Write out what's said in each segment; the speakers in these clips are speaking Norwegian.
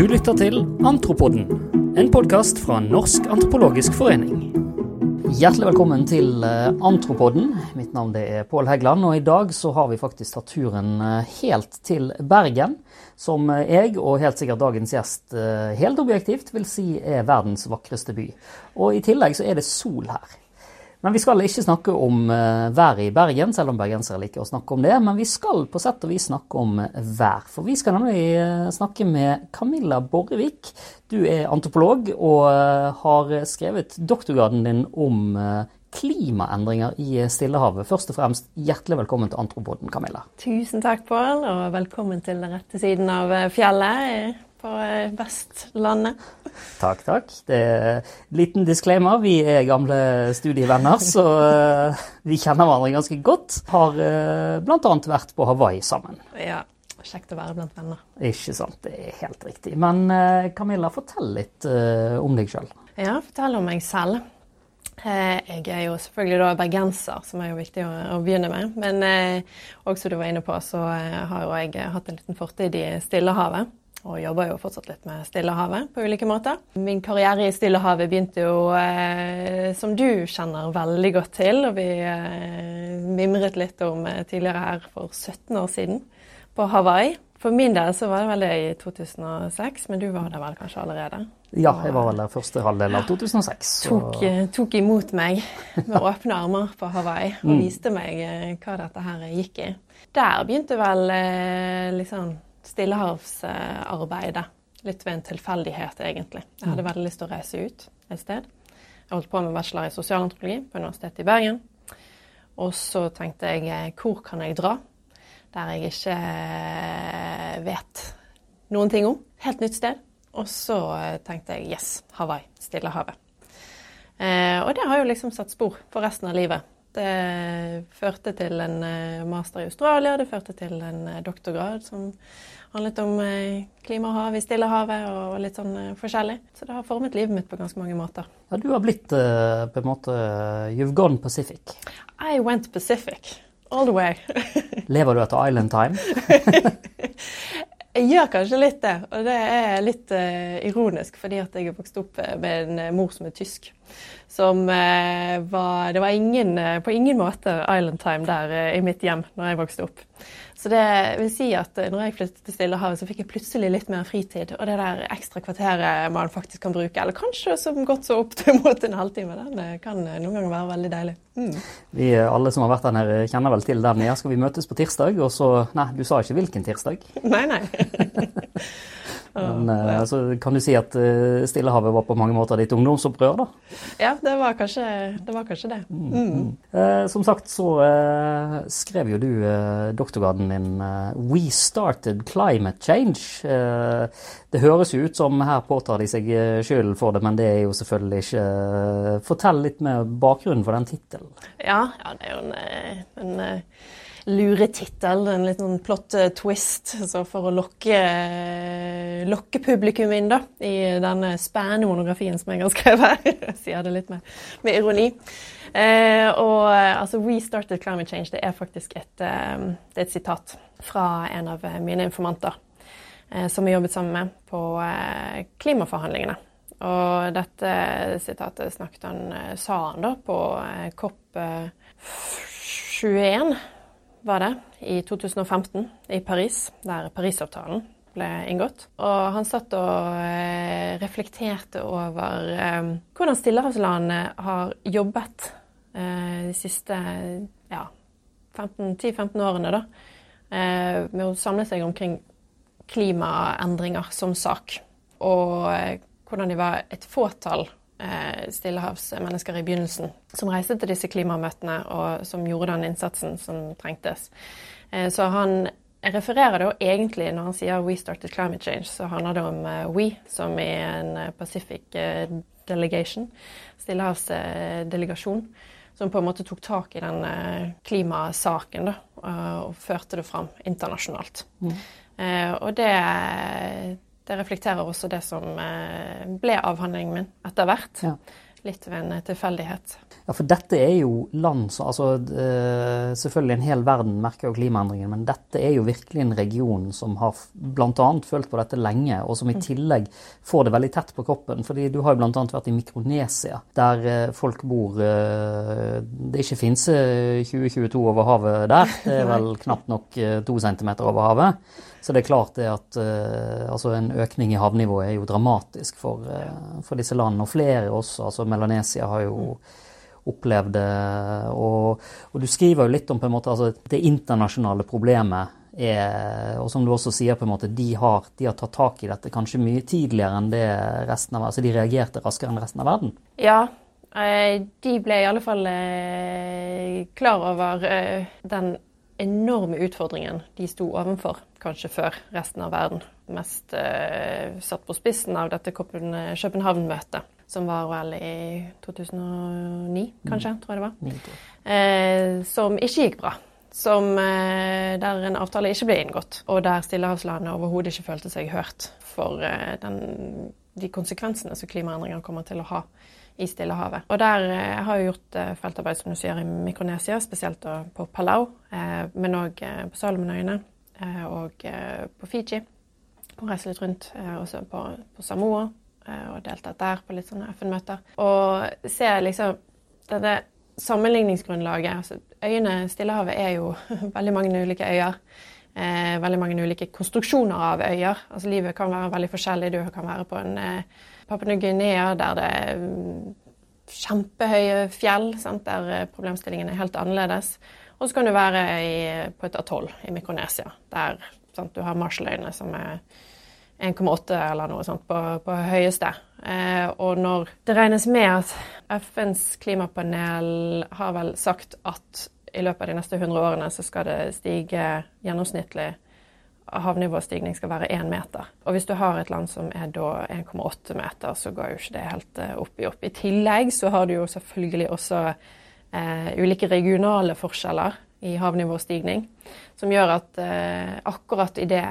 Du lytter til Antropoden, en podkast fra Norsk antropologisk forening. Hjertelig velkommen til eh, Antropoden. Mitt navn er Pål Heggeland, og i dag så har vi faktisk tatt turen eh, helt til Bergen. Som jeg, og helt sikkert dagens gjest eh, helt objektivt, vil si er verdens vakreste by. Og i tillegg så er det sol her. Men vi skal ikke snakke om uh, været i Bergen, selv om bergensere liker å snakke om det. Men vi skal på sett og vis snakke om uh, vær. For vi skal nemlig uh, snakke med Camilla Borrevik. Du er antropolog og har skrevet doktorgraden din om klimaendringer i Stillehavet. Først og fremst hjertelig velkommen til Antropoden, Camilla. Tusen takk, Pål, og velkommen til den rette siden av fjellet på eh, Vestlandet. Takk, takk. Det er en liten disclaimer. Vi er gamle studievenner, så uh, vi kjenner hverandre ganske godt. Har uh, bl.a. vært på Hawaii sammen. Ja, Kjekt å være blant venner. Ikke sant, det er helt riktig. Men Camilla, fortell litt om deg sjøl. Ja, fortell om meg selv. Jeg er jo selvfølgelig bergenser, som er jo viktig å, å begynne med. Men eh, også du var inne på, så har jo jeg hatt en liten fortid i Stillehavet og jobber jo fortsatt litt med Stillehavet på ulike måter. Min karriere i Stillehavet begynte jo, eh, som du kjenner veldig godt til, og vi eh, mimret litt om eh, tidligere her for 17 år siden, på Hawaii. For min del så var det vel det i 2006, men du var der vel kanskje allerede? Ja, jeg var vel der første halvdel av 2006. Tok, eh, tok, imot meg med åpne armer på Hawaii og mm. viste meg eh, hva dette her gikk i. Der begynte vel eh, liksom stillehavsarbeidet. Litt ved en tilfeldighet, egentlig. Jeg hadde veldig lyst til å reise ut et sted. Jeg holdt på med bachelor i sosialantropologi på Universitetet i Bergen. Og så tenkte jeg eh, hvor kan jeg dra der jeg ikke eh, vet noen ting om? Helt nytt sted. Og så eh, tenkte jeg yes, Hawaii. Stillehavet. Eh, og det har jo liksom satt spor for resten av livet. Det førte til en master i Australia, det førte til en doktorgrad som handlet om eh, klima og hav i Stillehavet og litt sånn eh, forskjellig. Så det har formet livet mitt på ganske mange måter. Ja, Du har blitt uh, på en måte You've gone Pacific. I went Pacific. All the way. Lever du etter Island Time? jeg gjør kanskje litt det, og det er litt uh, ironisk fordi at jeg er vokst opp med en mor som er tysk. Som uh, var Det var ingen, på ingen måte Island Time der i mitt hjem når jeg vokste opp. Så det vil si at eh, når jeg flyttet til Stillehavet, så fikk jeg plutselig litt mer fritid. Og det der ekstra kvarteret man faktisk kan bruke, eller kanskje som godt så opp til mot en halvtime, den eh, kan eh, noen ganger være veldig deilig. Mm. Vi alle som har vært der nede, kjenner vel til den. Ja, skal vi møtes på tirsdag? Og så Nei, du sa ikke hvilken tirsdag. Nei, nei. Men ja. altså, kan du si at uh, Stillehavet var på mange måter ditt ungdomsopprør, da? Ja, det var kanskje det. Var kanskje det. Mm. Mm. Uh, som sagt så uh, skrev jo du doktorgraden din 'We Started Climate Change'. det høres jo ut som her påtar de seg skylden for det, men det er jo selvfølgelig ikke Fortell litt mer bakgrunnen for den tittelen. Ja, ja, det er jo en, en luretittel, en litt sånn plott twist, så for å lokke, eh, lokke, publikum inn da, i denne spennende monografien som jeg har skrevet. Jeg sier det litt med, med ironi. Eh, og altså, 'We started climate change' det er faktisk et, eh, det er et sitat fra en av mine informanter eh, som jeg jobbet sammen med på eh, klimaforhandlingene. Og dette sitatet snakket han, sa han da på COP 21 var det, i 2015 i Paris, der Parisavtalen ble inngått. Og han satt og eh, reflekterte over eh, hvordan stillehavslandene har jobbet eh, de siste ja, 10-15 årene da, med å samle seg omkring klimaendringer som sak. Og hvordan de var et fåtall stillehavsmennesker i begynnelsen som reiste til disse klimamøtene og som gjorde den innsatsen som trengtes. Eh, så han refererer det egentlig når han sier 'We started climate change', så handler det om eh, we, som i en eh, Pacific eh, delegation, stillehavsdelegasjon, som på en måte tok tak i den eh, klimasaken da, og førte det fram internasjonalt. Mm. og det det reflekterer også det som eh, ble avhandlingen min etter hvert. Ja. litt ved en tilfeldighet. Ja, for dette er jo land som altså, eh, Selvfølgelig en hel verden merker jo klimaendringen, men dette er jo virkelig en region som har bl.a. følt på dette lenge, og som i mm. tillegg får det veldig tett på kroppen. fordi du har jo bl.a. vært i Mikronesia, der eh, folk bor eh, Det er ikke finse 2022 over havet der. Det er vel knapt nok to centimeter over havet. Så det er klart det at altså en økning i havnivået er jo dramatisk for, for disse landene. Og flere også. altså Melanesia har jo opplevd det. Og, og, du skriver jo litt om på en måte altså, det internasjonale problemet. Er, og som du også sier, på en måte, de har, de har, tatt tak i dette kanskje mye tidligere enn det resten av altså De reagerte raskere enn resten av verden? Ja, eh, de ble i alle fall klar over den enorme utfordringen de sto overfor, kanskje før resten av verden. Mest satt på spissen av dette København-møtet som var vel i 2009, kanskje, mm. tror jeg det var. Eh, som ikke gikk bra. Som, eh, der en avtale ikke ble inngått, og der Stillehavslandet overhodet ikke følte seg hørt for eh, den, de konsekvensene som klimaendringer kommer til å ha i Stillehavet. Og der eh, har jeg gjort eh, feltarbeid som du sier, i Mikronesia, spesielt på Palau, eh, men òg på Salomonøyene og på Fiji. Og reist litt rundt, også på, på Samoa Eh, og deltatt der på litt sånne FN-møter. Og ser liksom dette sammenligningsgrunnlaget. Altså, øyene Stillehavet er jo veldig mange ulike øyer. Eh, veldig mange ulike konstruksjoner av øyer. Altså Livet kan være veldig forskjellig. Du kan være på en eh, Papua Ny-Guinea der det er mm, kjempehøye fjell, sant? der eh, problemstillingen er helt annerledes. Og så kan du være i, på et atoll i Mikronesia, der sant? du har Marshalløyene som er 1,8 eller noe sånt på, på høyeste. Eh, og når det regnes med at FNs klimapanel har vel sagt at i løpet av de neste 100 årene så skal det stige gjennomsnittlig havnivåstigning skal være én meter. Og hvis du har et land som er da 1,8 meter, så går jo ikke det helt eh, opp i opp. I tillegg så har du jo selvfølgelig også eh, ulike regionale forskjeller i havnivåstigning, som gjør at eh, akkurat i det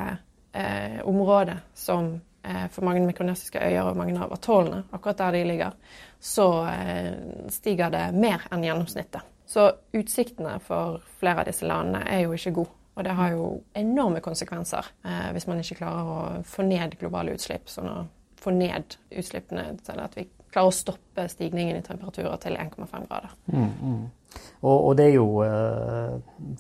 eh, området som eh, for mange mikronesiske øyer og mange av atollene, akkurat der de ligger, så eh, stiger det mer enn gjennomsnittet. Så utsiktene for flere av disse landene er jo ikke gode. Og det har jo enorme konsekvenser eh, hvis man ikke klarer å få ned globale utslipp. Sånn å få ned utslippene til at vi klarer å stoppe stigningen i temperaturer til 1,5 grader. Mm, mm. Og, og, det er jo eh,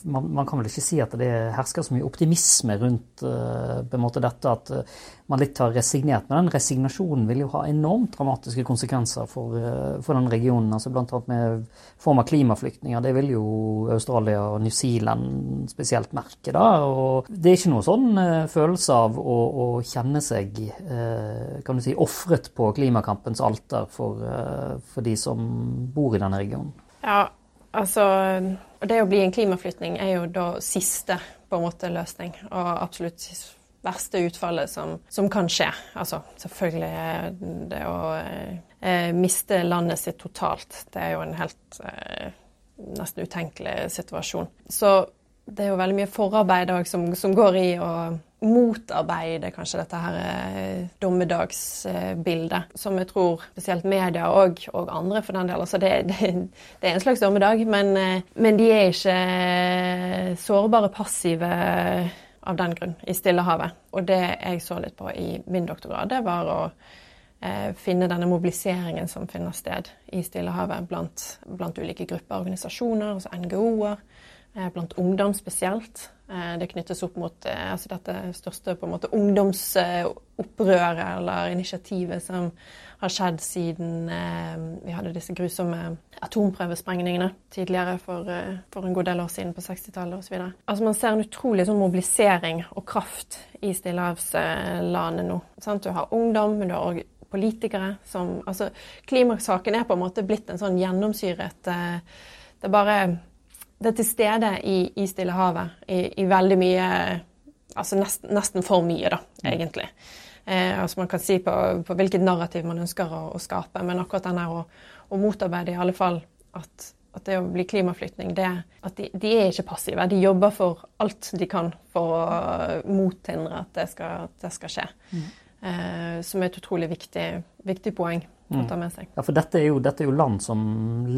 man, man, kan vel ikke si at det hersker så mye optimisme rundt uh, på en måte dette at uh, man litt har resignert. Men den resignasjonen vil jo ha enormt dramatiske konsekvenser for, for den regionen. altså Bl.a. med form av klimaflyktninger. Det vil jo Australia og New Zealand spesielt merke. da, og Det er ikke noe sånn følelse av å, å kjenne seg kan du si, ofret på klimakampens alter for, for de som bor i denne regionen. Ja, Altså, det å bli en klimaflyktning er jo da siste på en måte løsning, og absolutt verste utfallet som, som kan skje. Altså selvfølgelig det å eh, miste landet sitt totalt. Det er jo en helt eh, nesten utenkelig situasjon. Så det er jo veldig mye forarbeid òg som, som, går i å motarbeide kanskje dette her eh, dommedagsbildet, som jeg tror spesielt media og, og andre for den del altså det, det, det, er en slags dommedag, men, eh, men, de er ikke eh, sårbare passive av den grunn i Stillehavet. Og det jeg så litt på i min doktorgrad, det var å eh, finne denne mobiliseringen som finner sted i Stillehavet blant, blant ulike grupper, organisasjoner, altså NGO-er Eh, blant ungdom spesielt. Eh, det knyttes opp mot eh, altså dette største på en måte ungdomsopprøret eller initiativet som har skjedd siden vi hadde disse grusomme atomprøvesprengningene tidligere for, for en god del år siden, på 60-tallet osv. Altså man ser en utrolig sånn mobilisering og kraft i stillehavslandet nå. Sant? Du har ungdom, men du har òg politikere som Altså klimasaken er på en måte blitt en sånn gjennomsyret Det er bare det er til stede i, i Stillehavet i, i veldig mye Altså nesten, nesten, for mye, da, mm. egentlig. Eh, altså Man kan si på, på hvilket narrativ man ønsker å, å skape, men akkurat den her å, å, motarbeide i alle fall at, at det å bli klimaflyktning, det, at de, de, er ikke passive. De jobber for alt de kan for å mothindre at det skal, at det skal skje. Mm. Eh, som er et utrolig viktig, viktig poeng. Å ta med seg. Ja, for dette er, jo, dette er jo, land som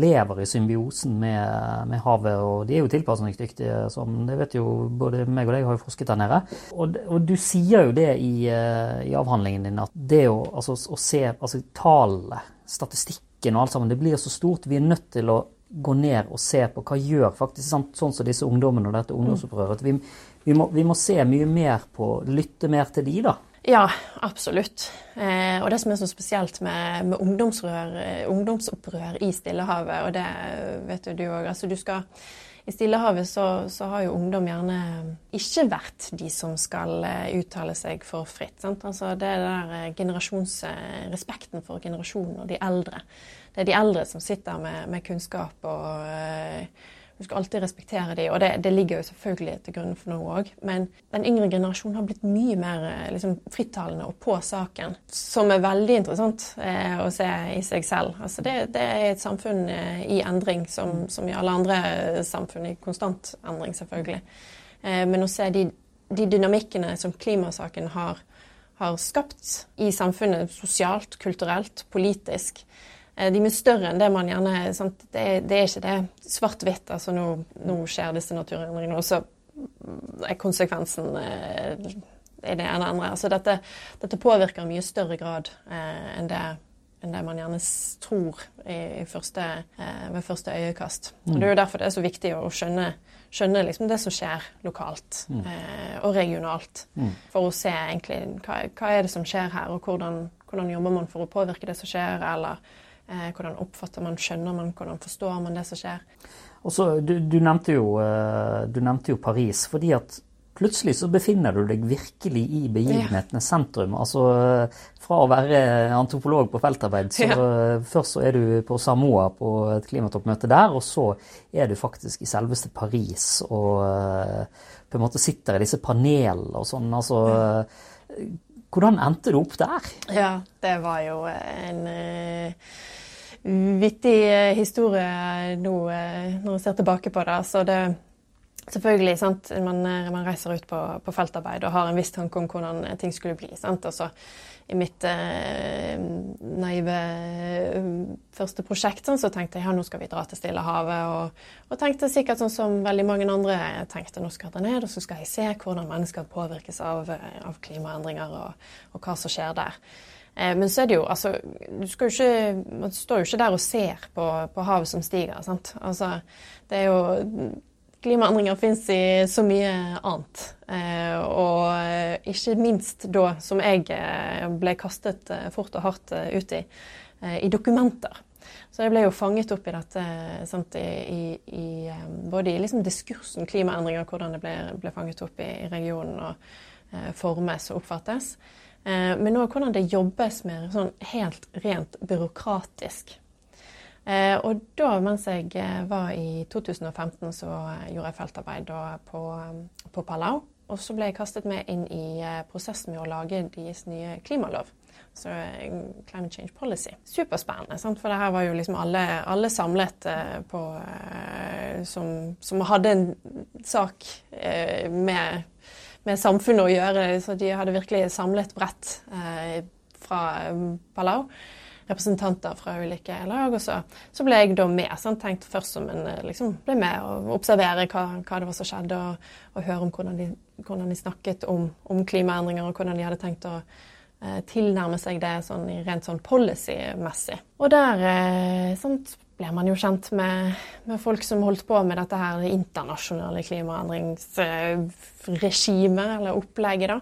lever i symbiosen med, med havet, og de er jo tilpasningsdyktige, som det vet jo både meg og deg har jo forsket der nede. Og, og du sier jo det i, eh, i, avhandlingen din, at det å, altså, å se altså, tallene, statistikken og alt sammen, det blir så stort. Vi er nødt til å gå ned og se på hva gjør faktisk sånn, sånn som disse ungdommene og dette ungdomsopprøret. Vi, vi, må, vi må se mye mer på, lytte mer til de, da. Ja, absolutt. Eh, og det som er så spesielt med, med eh, ungdomsopprør i Stillehavet, og det vet jo du òg altså i Stillehavet så, så, har jo ungdom gjerne ikke vært de som skal eh, uttale seg for fritt. Altså det er der eh, generasjonsrespekten for generasjonen og de eldre. Det er de eldre som sitter med, med kunnskap og du skal alltid respektere dem, og det, det ligger jo selvfølgelig til grunn for noe òg. Men den yngre generasjonen har blitt mye mer eh, liksom, frittalende og på saken, som er veldig interessant eh, å se i seg selv. Altså, det, det er et samfunn eh, i endring, som, som, i alle andre samfunn, i konstant endring, selvfølgelig. Eh, men å se de, de dynamikkene som klimasaken har, har skapt i samfunnet, sosialt, kulturelt, politisk, Eh, de er større enn det man gjerne det, det, er ikke det svart-hvitt. Altså nå, nå, skjer disse naturendringene, og så er konsekvensen eh, er det ene andre. Altså dette, dette, påvirker i mye større grad eh, enn, det, enn, det, man gjerne tror i, i første, eh, ved første øyekast. Mm. Og Det er jo derfor det er så viktig å skjønne, skjønne liksom det som skjer lokalt mm. eh, og regionalt. Mm. For å se egentlig hva, hva, er det som skjer her, og hvordan, hvordan jobber man for å påvirke det som skjer, eller Eh, hvordan oppfatter man, skjønner man, hvordan forstår man det som skjer. Og så, du, du, nevnte jo, eh, du, nevnte jo, Paris, fordi at plutselig så befinner du deg virkelig i begivenhetenes sentrum. Altså fra å være antropolog på feltarbeid, så ja. først så er du på Samoa på et klimatoppmøte der, og så er du faktisk i selveste Paris og eh, på en måte sitter i disse panelene og sånn. altså ja. Hvordan endte du opp der? Ja, det var jo en vittig eh, historie nå eh, når jeg ser tilbake på det. Så det selvfølgelig, sant, man, eh, man reiser ut på, på, feltarbeid og har en viss tanke om hvordan ting skulle bli. sant, og så i mitt eh, naive første prosjekt sånn, så tenkte jeg ja, nå skal vi dra til Stillehavet. Og, og tenkte sikkert sånn som veldig mange andre tenkte, nå skal jeg dra ned og så skal jeg se hvordan mennesker påvirkes av, av klimaendringer og, og, hva som skjer der. Eh, men så er det jo altså du ikke, Man står jo ikke der og ser på, på havet som stiger. sant? Altså, det er jo Klimaendringer fins i så mye annet. Eh, og ikke minst da, som jeg eh, ble kastet fort og hardt ut i, i dokumenter. Så jeg ble jo fanget opp i dette sant, i, i, både i liksom diskursen klimaendringer, hvordan det ble, ble fanget opp i, i regionen og formes og oppfattes. Eh, men òg hvordan det jobbes med sånn helt rent byråkratisk. Eh, og da, mens jeg eh, var i 2015, så gjorde jeg feltarbeid på, på Palau. Og så ble jeg kastet med inn i prosessen med å lage deres nye klimalov. Så Climate Change Policy. Superspennende, sant? for det her var jo liksom alle, alle samlet på som, som, hadde en sak med med samfunnet å gjøre. Så de hadde virkelig samlet bredt eh, fra eh, Palau. Representanter fra ulike lag. Og så, så ble jeg da med. Sant? Tenkt først som en eh, liksom, ble med og observere hva, hva det var som skjedde, og, og høre om hvordan de, hvordan de snakket om, om, klimaendringer, og hvordan de hadde tenkt å tilnærme seg det sånn, rent sånn policy-messig. Og der eh, sant, ble man jo kjent med, med, folk som holdt på med dette her internasjonale klimaendringsregimet, eller opplegget, da.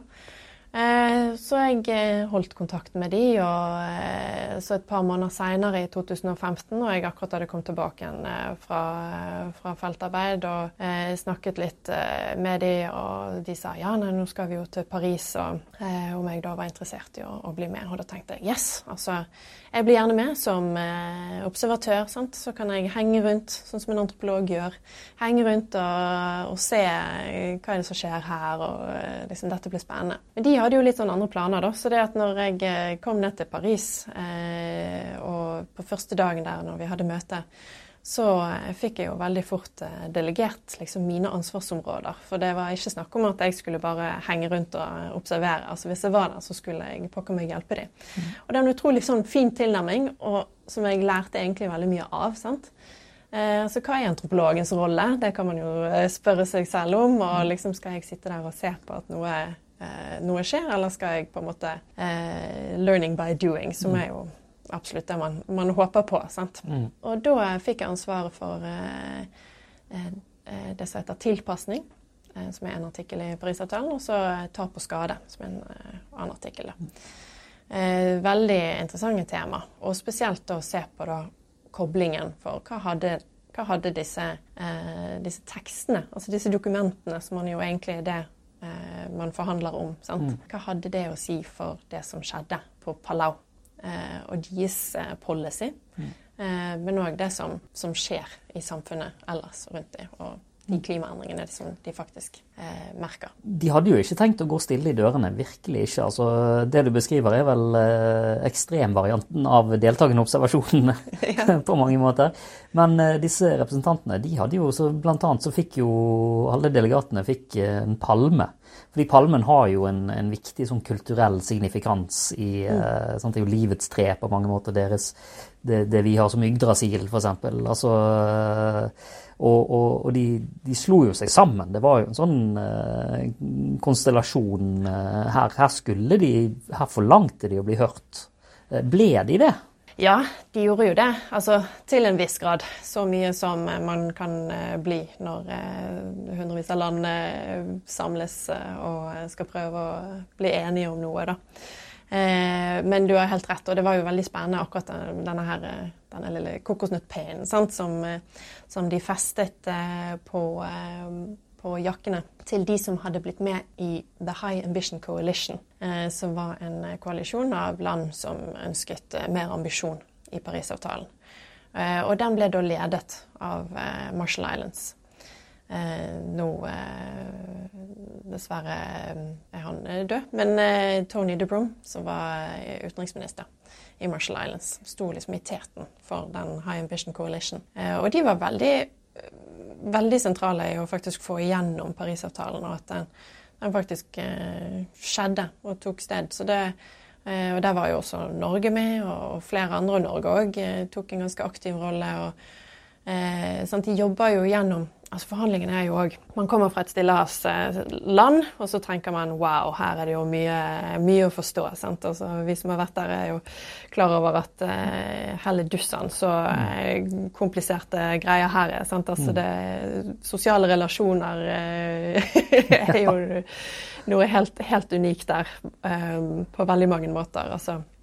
Eh, så jeg eh, holdt kontakt med de, og eh, så et par måneder seinere, i 2015, og jeg akkurat hadde kommet tilbake igjen fra, fra feltarbeid og snakket litt med de, og de sa ja, nei, nå skal vi jo til Paris, og om jeg da var interessert i å, å bli med. Og da tenkte jeg yes, altså jeg blir gjerne med som observatør, sant? så kan jeg henge rundt, sånn som en antropolog gjør. Henge rundt og, og se hva er det som skjer her, og liksom, dette blir spennende. Men de hadde jo litt sånn andre planer, da. Så det at når jeg eh, kom ned til Paris, eh, og på første dagen der når vi hadde møte, så eh, fikk jeg jo veldig fort eh, delegert liksom, mine ansvarsområder. For det var ikke snakk om at jeg skulle bare henge rundt og observere. Altså Hvis jeg var der, så skulle jeg pokker meg hjelpe dem. Mm. Og det er en utrolig sånn, fin tilnærming, og som jeg lærte egentlig veldig mye av. sant? Eh, så hva er antropologens rolle? Det kan man jo spørre seg selv om. Og mm. liksom skal jeg sitte der og se på at noe, noe skjer, eller skal jeg på en måte eh, learning by doing, som mm. er jo absolutt det man, man håper på. sant? Mm. Og da fikk jeg ansvaret for eh, eh, eh det som heter tilpasning, eh, som er en artikkel i Parisavtalen, og så tap og skade, som er en eh, annen artikkel. Eh, veldig interessante tema, og spesielt å se på da koblingen for hva hadde, hva hadde disse, disse, tekstene, altså disse dokumentene, som man jo egentlig er det man forhandler om, sant? Mm. hva hadde det å si for det som skjedde på Palau? Eh, og deres eh, policy. Mm. Eh, men òg det som, som, skjer i samfunnet ellers rundt dem. Og de klimaendringene som de faktisk eh, merker. De hadde jo ikke tenkt å gå stille i dørene. Virkelig ikke. Altså, det du beskriver er vel eh, ekstremvarianten av deltakende observasjonene på mange måter. Men eh, disse representantene, de hadde jo så blant annet så fikk jo alle delegatene fikk en palme fordi palmen har jo en, en viktig sånn kulturell signifikans i mm. uh, sant, Det er jo livets tre på mange måter, deres, det, det vi har som Yggdrasil, f.eks. Altså, uh, og, og, og de, de, slo jo seg sammen. Det var jo en sånn uh, konstellasjon her. Her skulle de Her forlangte de å bli hørt. ble de det? Ja, de gjorde jo det. Altså til en viss grad. Så mye som man kan eh, bli når eh, hundrevis av land eh, samles og skal prøve å bli enige om noe, da. Men du har helt rett, og det var jo veldig spennende akkurat denne, her, denne lille kokosnøttpinnen som, som de festet på på jakkene til de som hadde blitt med i The High Ambition Coalition, eh, som var en koalisjon av land som ønsket eh, mer ambisjon i Parisavtalen. Eh, og den ble da ledet av Marshall Islands. Nå Dessverre er han død, men Tony DeBrum, som var utenriksminister i Marshall Islands, sto liksom i teten for den High Ambition Coalition. Og de var veldig veldig sentrale i å faktisk få igjennom Parisavtalen, og at den, den faktisk eh, skjedde og tok sted. Så det, eh, og Der var jo også Norge med, og flere andre, Norge òg eh, tok en ganske aktiv rolle. og eh, sant, De jobber jo gjennom altså Forhandlingene er jo òg Man kommer fra et stillehavsland, og så tenker man wow, her er det jo mye, mye å forstå. sant? Altså, vi som har vært der, er jo klar over at eh, helle dussan så uh, kompliserte greier her er. sant? Altså, mm. det, sosiale relasjoner uh, er jo noe helt, helt unikt der eh, på veldig mange måter. altså Eh,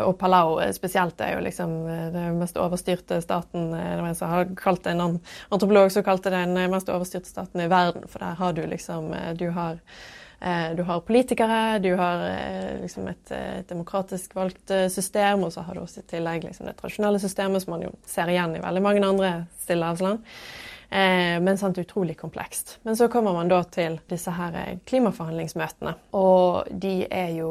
og Palau spesielt er jo liksom eh, den mest overstyrte staten eh, Det har kalt det en antropolog som kalte det den mest overstyrte staten i verden. For der har du liksom Du har, du har politikere, du har liksom et, et, demokratisk valgt system, og så har du også i tillegg liksom det tradisjonelle systemet som man jo ser igjen i veldig mange andre stillehavsland. Eh, men sant, utrolig komplekst. Men så kommer man da til disse her klimaforhandlingsmøtene. Og de er jo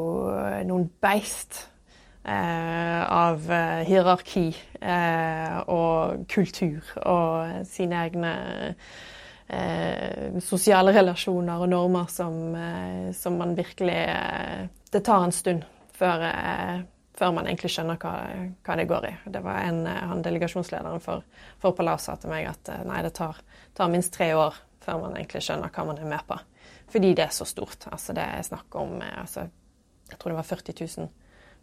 noen beist Eh, av eh, hierarki eh, og kultur og sine egne sosiale relasjoner og normer som, som man virkelig Det tar en stund før, før man egentlig skjønner hva, hva, det går i. Det var en, han Delegasjonslederen for, for Palau sa til meg at nei, det tar, tar, minst tre år før man egentlig skjønner hva man er med på. Fordi det er så stort. Altså, det er snakk om altså, Jeg tror det var 40 000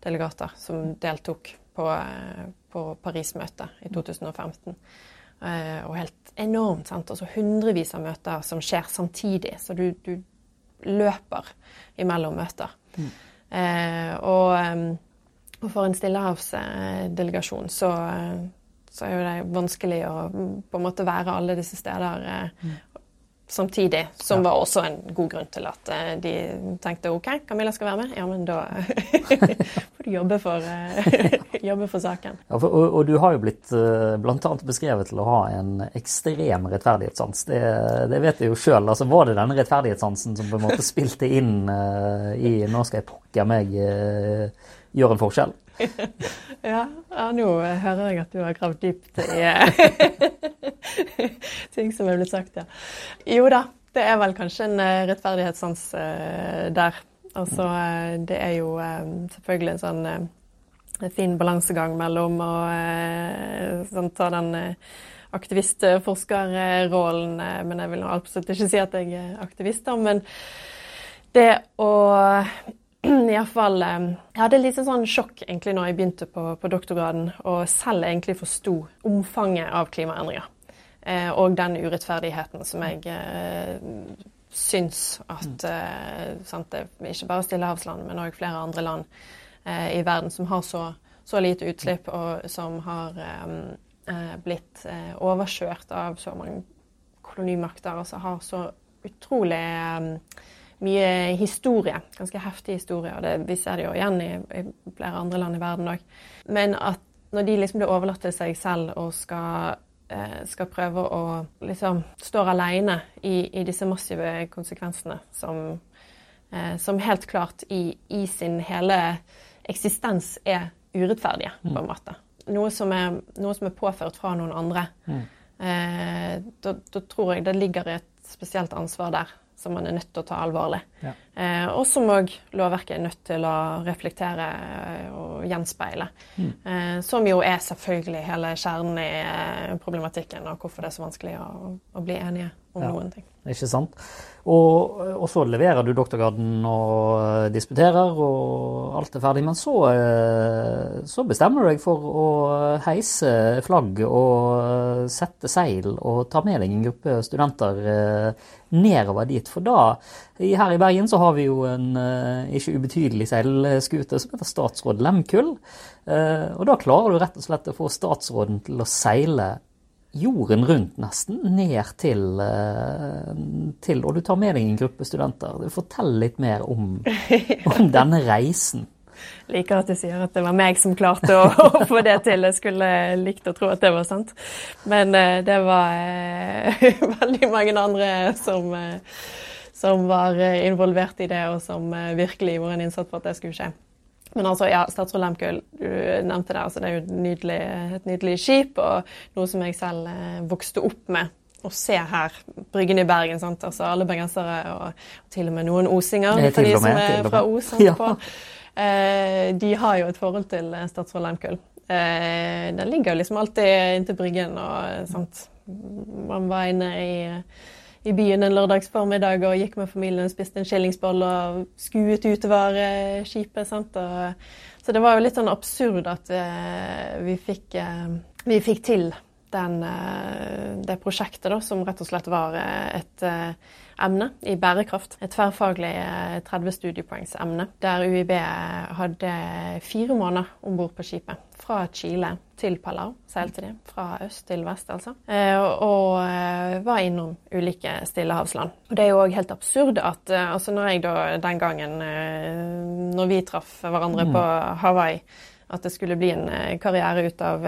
delegater som deltok på, eh, på Paris-møtet i 2015. Eh, og helt enormt. sant? Altså hundrevis av møter som skjer samtidig. Så du, du løper imellom møter. Mm. Eh, og, og, for en stillehavsdelegasjon så, så er jo det vanskelig å på en måte være alle disse steder mm samtidig, som var også en god grunn til at uh, de tenkte OK, Camilla skal være med. Ja, men da får du jobbe for, uh, jobbe for saken. Ja, for, og, og, du har jo blitt uh, bl.a. beskrevet til å ha en ekstrem rettferdighetssans. Det, det vet vi jo sjøl. Altså, var det denne rettferdighetssansen som på en måte spilte inn uh, i 'nå skal jeg pokker meg gjøre en forskjell'? Ja, ja, nå hører jeg at du har gravd dypt i ting som er blitt sagt, ja. Jo da, det er vel kanskje en rettferdighetssans der. Altså, det er jo selvfølgelig en sånn fin balansegang mellom å sånn, ta den aktivist-forskerrollen, men jeg vil absolutt ikke si at jeg er aktivist, da. Men det å iallfall Jeg hadde litt sånn sjokk egentlig når jeg begynte på, på doktorgraden, og selv egentlig forsto omfanget av klimaendringer. Eh, og den urettferdigheten som jeg eh, syns at eh, sant, ikke bare Stillehavsland, men òg flere andre land eh, i verden som har så, så, lite utslipp, og som har eh, eh, blitt overkjørt av så mange kolonimakter, som har så utrolig mye historie. Ganske heftig historie, og det, vi ser det jo igjen i, i flere andre land i verden òg. Men at når de liksom blir overlatt til seg selv og skal Eh, skal prøve å liksom stå alene i, i, disse massive konsekvensene som, eh, som helt klart i, i, sin hele eksistens er urettferdige, på en mm. måte. Noe som er, noe som er påført fra noen andre. Mm. Eh, da, da, tror jeg det ligger et spesielt ansvar der som man er nødt til å ta alvorlig. Ja. Eh, og som òg lovverket er nødt til å reflektere eh, og gjenspeile. Mm. Eh, som jo er selvfølgelig hele kjernen i eh, problematikken, og hvorfor det er så vanskelig å, å bli enige om ja. noen ting. Ikke sant. Og, og, så leverer du doktorgraden og eh, disputerer, og alt er ferdig. Men så, så, bestemmer du deg for å heise flagg og sette seil og ta med deg en gruppe studenter nedover dit. For da, her i Bergen, så har vi jo en ikke ubetydelig seilskute som heter Statsråd Lemkull. Og da klarer du rett og slett å få statsråden til å seile jorden rundt, nesten, ned til, eh, til, Og du tar med deg en gruppe studenter. Fortell litt mer om, om denne reisen. Liker at du sier at det var meg som klarte å, å, få det til. Jeg skulle likt å tro at det var sant. Men det var veldig mange andre som, som, var involvert i det, og som virkelig gjorde en innsats for at det skulle skje. Men altså, ja, Statsråd Lehmkuhl, du nevnte det. altså Det er jo et nydelig, et nydelig skip, og noe som jeg selv eh, vokste opp med. Å se her, Bryggen i Bergen. sant? Altså Alle bergensere, og, og, til og med noen osinger, for de som er fra Os. Ja. Eh, de har jo et forhold til eh, Statsråd Lehmkuhl. Eh, den ligger jo liksom alltid inntil Bryggen, og sant? man var inne i i byen en lørdagsformiddag og gikk med familien og spiste en skillingsboll og skuet utover eh, skipet. sant? Og, så det var jo litt sånn absurd at uh, vi, fikk, uh, vi fikk til den, uh, det prosjektet, da, som rett og slett var et emne i bærekraft. Et tverrfaglig 30 studiepoengsemne, der UiB hadde fire måneder om bord på skipet fra Chile til Palau, seilte de. Fra øst til vest, altså. Eh, og eh, var innom ulike stillehavsland. Og det er jo òg helt absurd at eh, altså når jeg da den gangen, når vi traff hverandre på mm. Hawaii, at det skulle bli en karriere ut av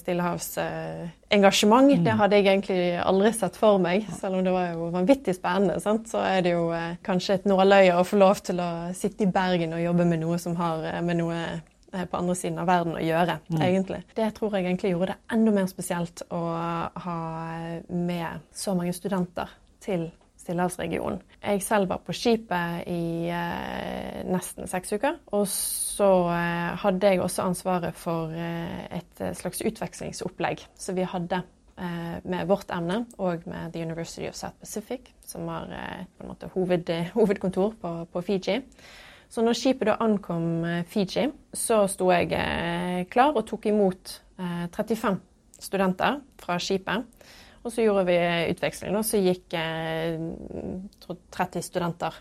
stillehavsengasjement. Mm. Det hadde jeg egentlig aldri sett for meg, selv om det var jo vanvittig spennende. Sant? Så er det jo kanskje et nåløye å få lov til å sitte i Bergen og jobbe med noe som har med noe på andre siden av verden å gjøre, mm. egentlig. Det tror jeg egentlig gjorde det enda mer spesielt å ha med så mange studenter til Stillehavsregionen. Jeg selv var på skipet i eh, nesten seks uker. Og så eh, hadde jeg også ansvaret for eh, et slags utvekslingsopplegg som vi hadde eh, med vårt emne og med The University of South Pacific, som har eh, på en måte hoved, hovedkontor på, på Fiji. Så når skipet da ankom eh, Fiji, så sto jeg eh, klar og tok imot 35 eh, studenter fra skipet. Og så gjorde vi utveksling. og Så gikk 30 studenter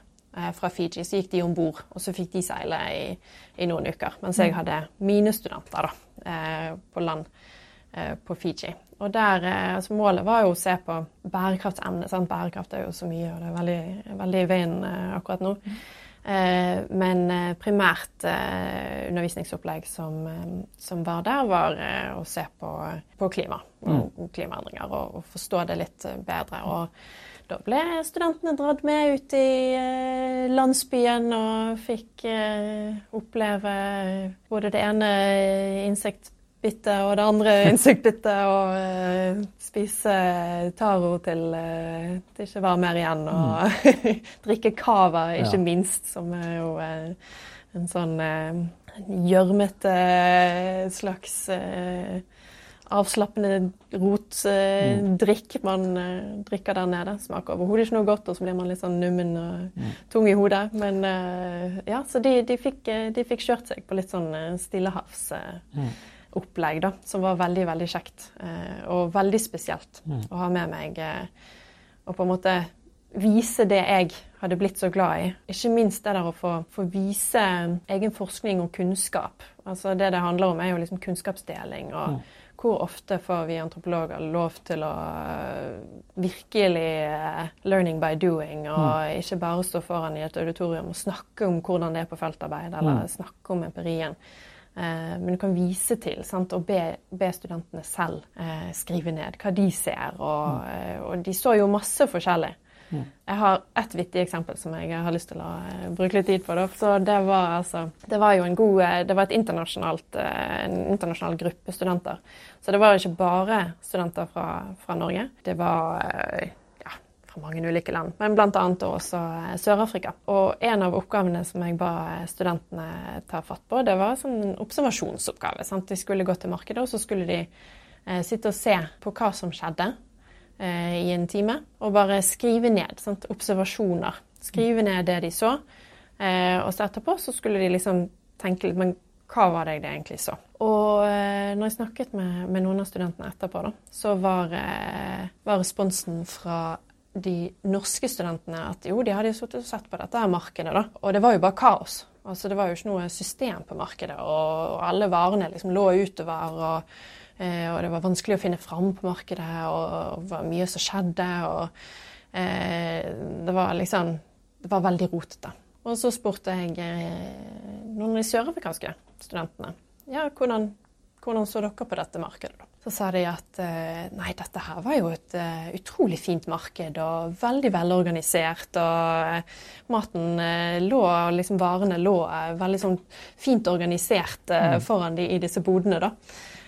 fra Fiji. Så gikk de om bord, og så fikk de seile i, i, noen uker. Mens jeg mm. hadde mine studenter da, på land på Fiji. Og der, altså Målet var jo å se på bærekraftsemnet. Bærekraft er jo så mye, og det er veldig, veldig i veien akkurat nå. Eh, men eh, primært eh, undervisningsopplegg som, som, var der, var å se på, på klima og mm. klimaendringer og, og, forstå det litt bedre. Og Da ble studentene dratt med ut i landsbyen og fikk oppleve både det ene insektbittet og det andre insektbittet, og uh, spise taro til uh, det ikke var mer igjen, og drikke cava, ikke Ja. minst, som er jo uh, en sånn eh, gjørmete slags eh, avslappende rotdrikk man eh, drikker der nede. Smaker overhodet ikke noe godt, og så blir man litt sånn nummen og tung i hodet. Men eh, ja, så de, de, fikk, eh, de fikk kjørt seg på litt sånn eh, stillehavsopplegg, da. Som var veldig, veldig kjekt. eh, og veldig spesielt å ha med meg. eh, og på en måte vise det jeg hadde blitt så glad i. Ikke minst det der å få, få vise egen forskning og kunnskap. Altså Det det handler om, er jo liksom kunnskapsdeling. og hvor ofte får vi antropologer lov til å øh, virkelig learning by doing, og ikke bare stå foran i et auditorium og snakke om hvordan det er på feltarbeid, eller snakke om empirien. Eh, men du kan vise til sant? og be, be studentene selv eh, skrive ned hva de ser. Og, eh, og de så jo masse forskjellig. Jeg har ett vittig eksempel som jeg har lyst til å bruke litt tid på. Da. Så det var, altså, det var jo en god Det var et internasjonalt, en internasjonal gruppe studenter. Så det var ikke bare studenter fra, fra Norge. Det var fra mange ulike land, men bl.a. også eh, Sør-Afrika. Og en av oppgavene som jeg ba eh, studentene ta fatt på, det var en observasjonsoppgave. Sant? De skulle gå til markedet, og så skulle de eh, sitte og se på hva som skjedde eh, i en time, og bare skrive ned sant? observasjoner. Skrive ned det de så. Eh, og så etterpå så skulle de liksom tenke litt Men hva var det jeg egentlig så? Og eh, når jeg snakket med, med noen av studentene etterpå, da, så var, var responsen fra de norske studentene at jo, de hadde sittet og sett på dette markedet, da. Og det var jo bare kaos. Altså, det var jo ikke noe system på markedet, og, og alle varene liksom lå utover. og Eh, og det var vanskelig å finne fram på markedet, og det var mye som skjedde. Og eh, det var liksom Det var veldig rotete. Og så spurte jeg eh, noen av de sørafrikanske studentene ja, hvordan, hvordan så dere på dette markedet. da? Så sa de at eh, nei, dette her var jo et eh, utrolig fint marked og veldig velorganisert. Og eh, maten lå, liksom varene lå veldig sånn fint organisert eh, foran de i disse bodene, da.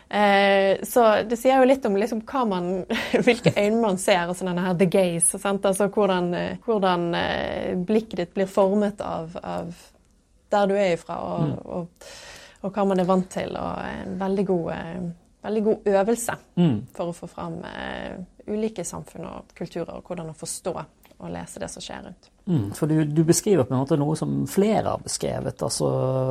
Eh, så det sier jo litt om liksom man, hvilke øyne man ser, altså denne her the gaze. Sant? Altså hvordan, hvordan blikket ditt blir formet av, av der du er ifra, og, og, og hva man er vant til. Og en veldig god, veldig god øvelse Mm. for å få fram eh, ulike samfunn og kulturer, og hvordan å forstå og lese det som skjer rundt. Mm, for du, du beskriver på en måte noe som flere har beskrevet. altså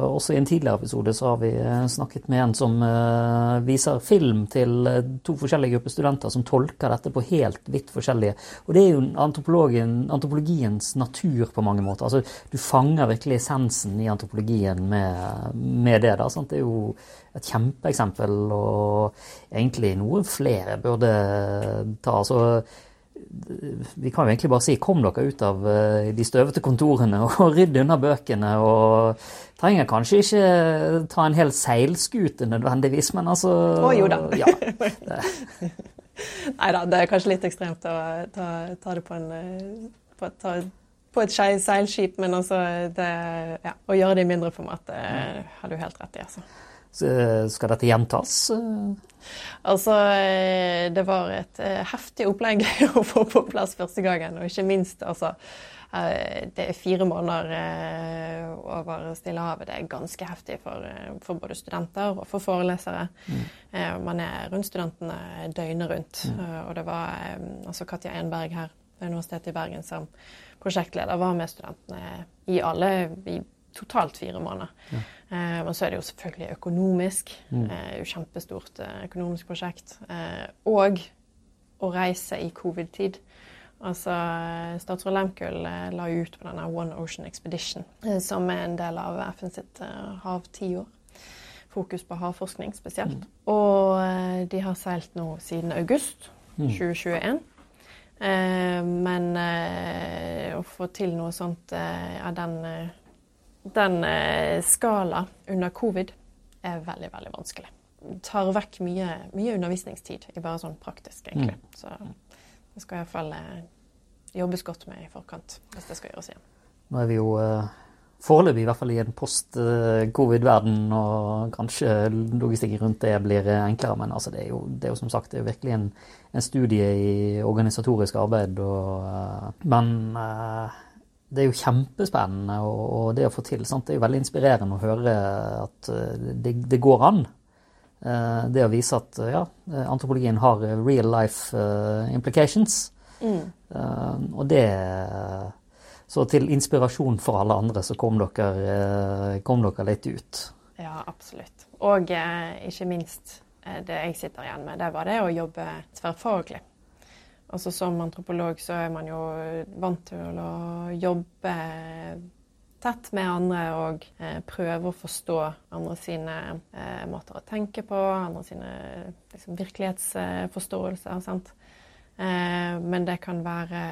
Også i en tidligere episode så har vi eh, snakket med en som uh, viser film til eh, to forskjellige grupper studenter som tolker dette på helt vidt forskjellige. Og det er jo antropologien, antropologiens natur på mange måter. altså Du fanger virkelig essensen i antropologien med, med det. da, sant? Det er jo et kjempeeksempel, og egentlig noe flere burde ta. altså vi kan jo egentlig bare si kom dere ut av eh, de støvete kontorene og rydd unna bøkene. Og trenger kanskje ikke ta en hel seilskute nødvendigvis, men altså Å, jo da. Ja, Nei da, det er kanskje litt ekstremt å ta, ta det på en eh, på, ta, på et seilskip, men altså det, ja, å gjøre det i mindre format, det har du helt rett i. altså. Så skal dette gjentas? Altså, eh, det var et eh, heftig opplegg å få på plass første gangen, og ikke minst altså eh, Det er fire måneder eh, over Stillehavet. Det er ganske heftig for, eh, for både studenter og for forelesere. Mm. Man er rundt studentene døgnet rundt. Mm. Og det var eh, altså Katja Enberg her ved Universitetet i Bergen som prosjektleder var med studentene i alle i totalt fire måneder. Eh, men så er det jo selvfølgelig økonomisk. Eh, jo kjempestort eh, økonomisk prosjekt. Eh, og å reise i covid-tid. Altså, eh, Statsråd Lehmkuhl eh, la ut på denne One Ocean Expedition, eh, som er en del av FN sitt eh, havtiår. Fokus på havforskning spesielt. Og eh, de har seilt nå siden august 2021. Eh, men eh, å få til noe sånt eh, av den, eh, den eh, skala under covid er veldig, veldig vanskelig. Tar vekk mye, mye undervisningstid ikke bare sånn praktisk, egentlig. Så det skal iallfall eh, jobbes godt med i forkant hvis det skal gjøres igjen. Nå er vi jo uh, foreløpig i hvert fall i en post-covid-verden, og kanskje logistikken rundt det blir enklere. Men altså, det, er jo, det, er jo, som sagt det virkelig en, en studie i organisatorisk arbeid. Og, men uh, det er jo kjempespennende, og, og, det å få til sant? Det er jo veldig inspirerende å høre at det, det går an. Det å vise at ja, antropologien har real life implications. Mm. Og det så til inspirasjon for alle andre så kom dere, eh, kom dere litt ut. Ja, absolutt. Og eh, ikke minst eh, det jeg sitter igjen med, det var det å jobbe tverrfaglig. Altså Som antropolog så er man jo vant til å jobbe tett med andre og eh, prøve å forstå andre sine eh, måter å tenke på, andre sine liksom, virkelighetsforståelser. sant? Eh, men det kan være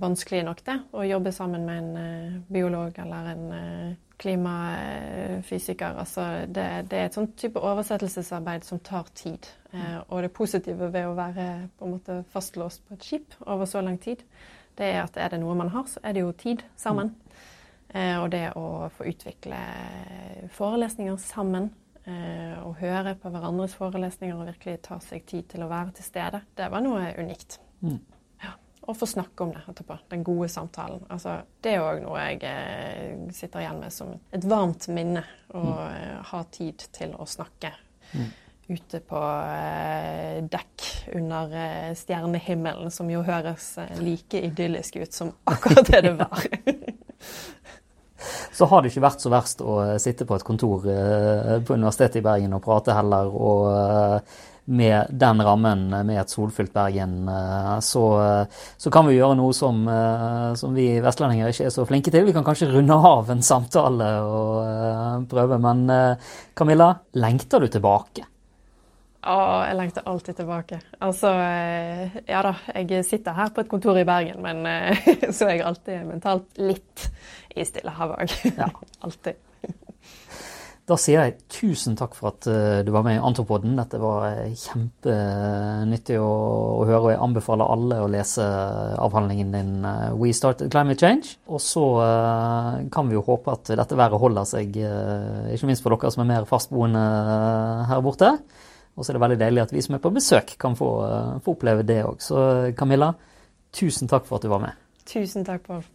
vanskelig nok, det, å jobbe sammen med en eh, biolog eller en eh, klimafysiker. Altså det, det, er et sånt type oversettelsesarbeid som tar tid. og det positive ved å være på en måte fastlåst på et skip over så lang tid, det er at er det noe man har, så er det jo tid sammen. og det å få utvikle forelesninger sammen Eh, å høre på hverandres forelesninger og virkelig ta seg tid til å være til stede, det var noe unikt. Mm. Og få snakke om det etterpå. Den gode samtalen. Altså, det er òg noe jeg eh, sitter igjen med som et varmt minne. Å mm. Eh, ha tid til å snakke. Mm. Ute på eh, dekk under eh, stjernehimmelen, som jo høres like idyllisk ut som akkurat det det var. så har det ikke vært så verst å sitte på et kontor på Universitetet i Bergen og prate heller. og med den rammen, med et solfylt Bergen, så, så kan vi gjøre noe som, som, vi vestlendinger ikke er så flinke til. Vi kan kanskje runde av en samtale og prøve. Men Camilla, lengter du tilbake? Å, jeg lengter alltid tilbake. Altså, ja da, jeg sitter her på et kontor i Bergen, men så er jeg alltid mentalt litt i Stillehavet òg. Ja. Alltid. Da sier jeg tusen takk for at uh, du var med i Antropoden. Dette var uh, kjempenyttig å, å, høre, og jeg anbefaler alle å lese avhandlingen din uh, We Started Climate Change. Og så kan vi jo håpe at dette været holder seg, ikke minst for dere som er mer fastboende her borte. Og så er det veldig deilig at vi som er på besøk, kan få, få oppleve det òg. Så Camilla, tusen takk for at du var med. Tusen takk, Pål.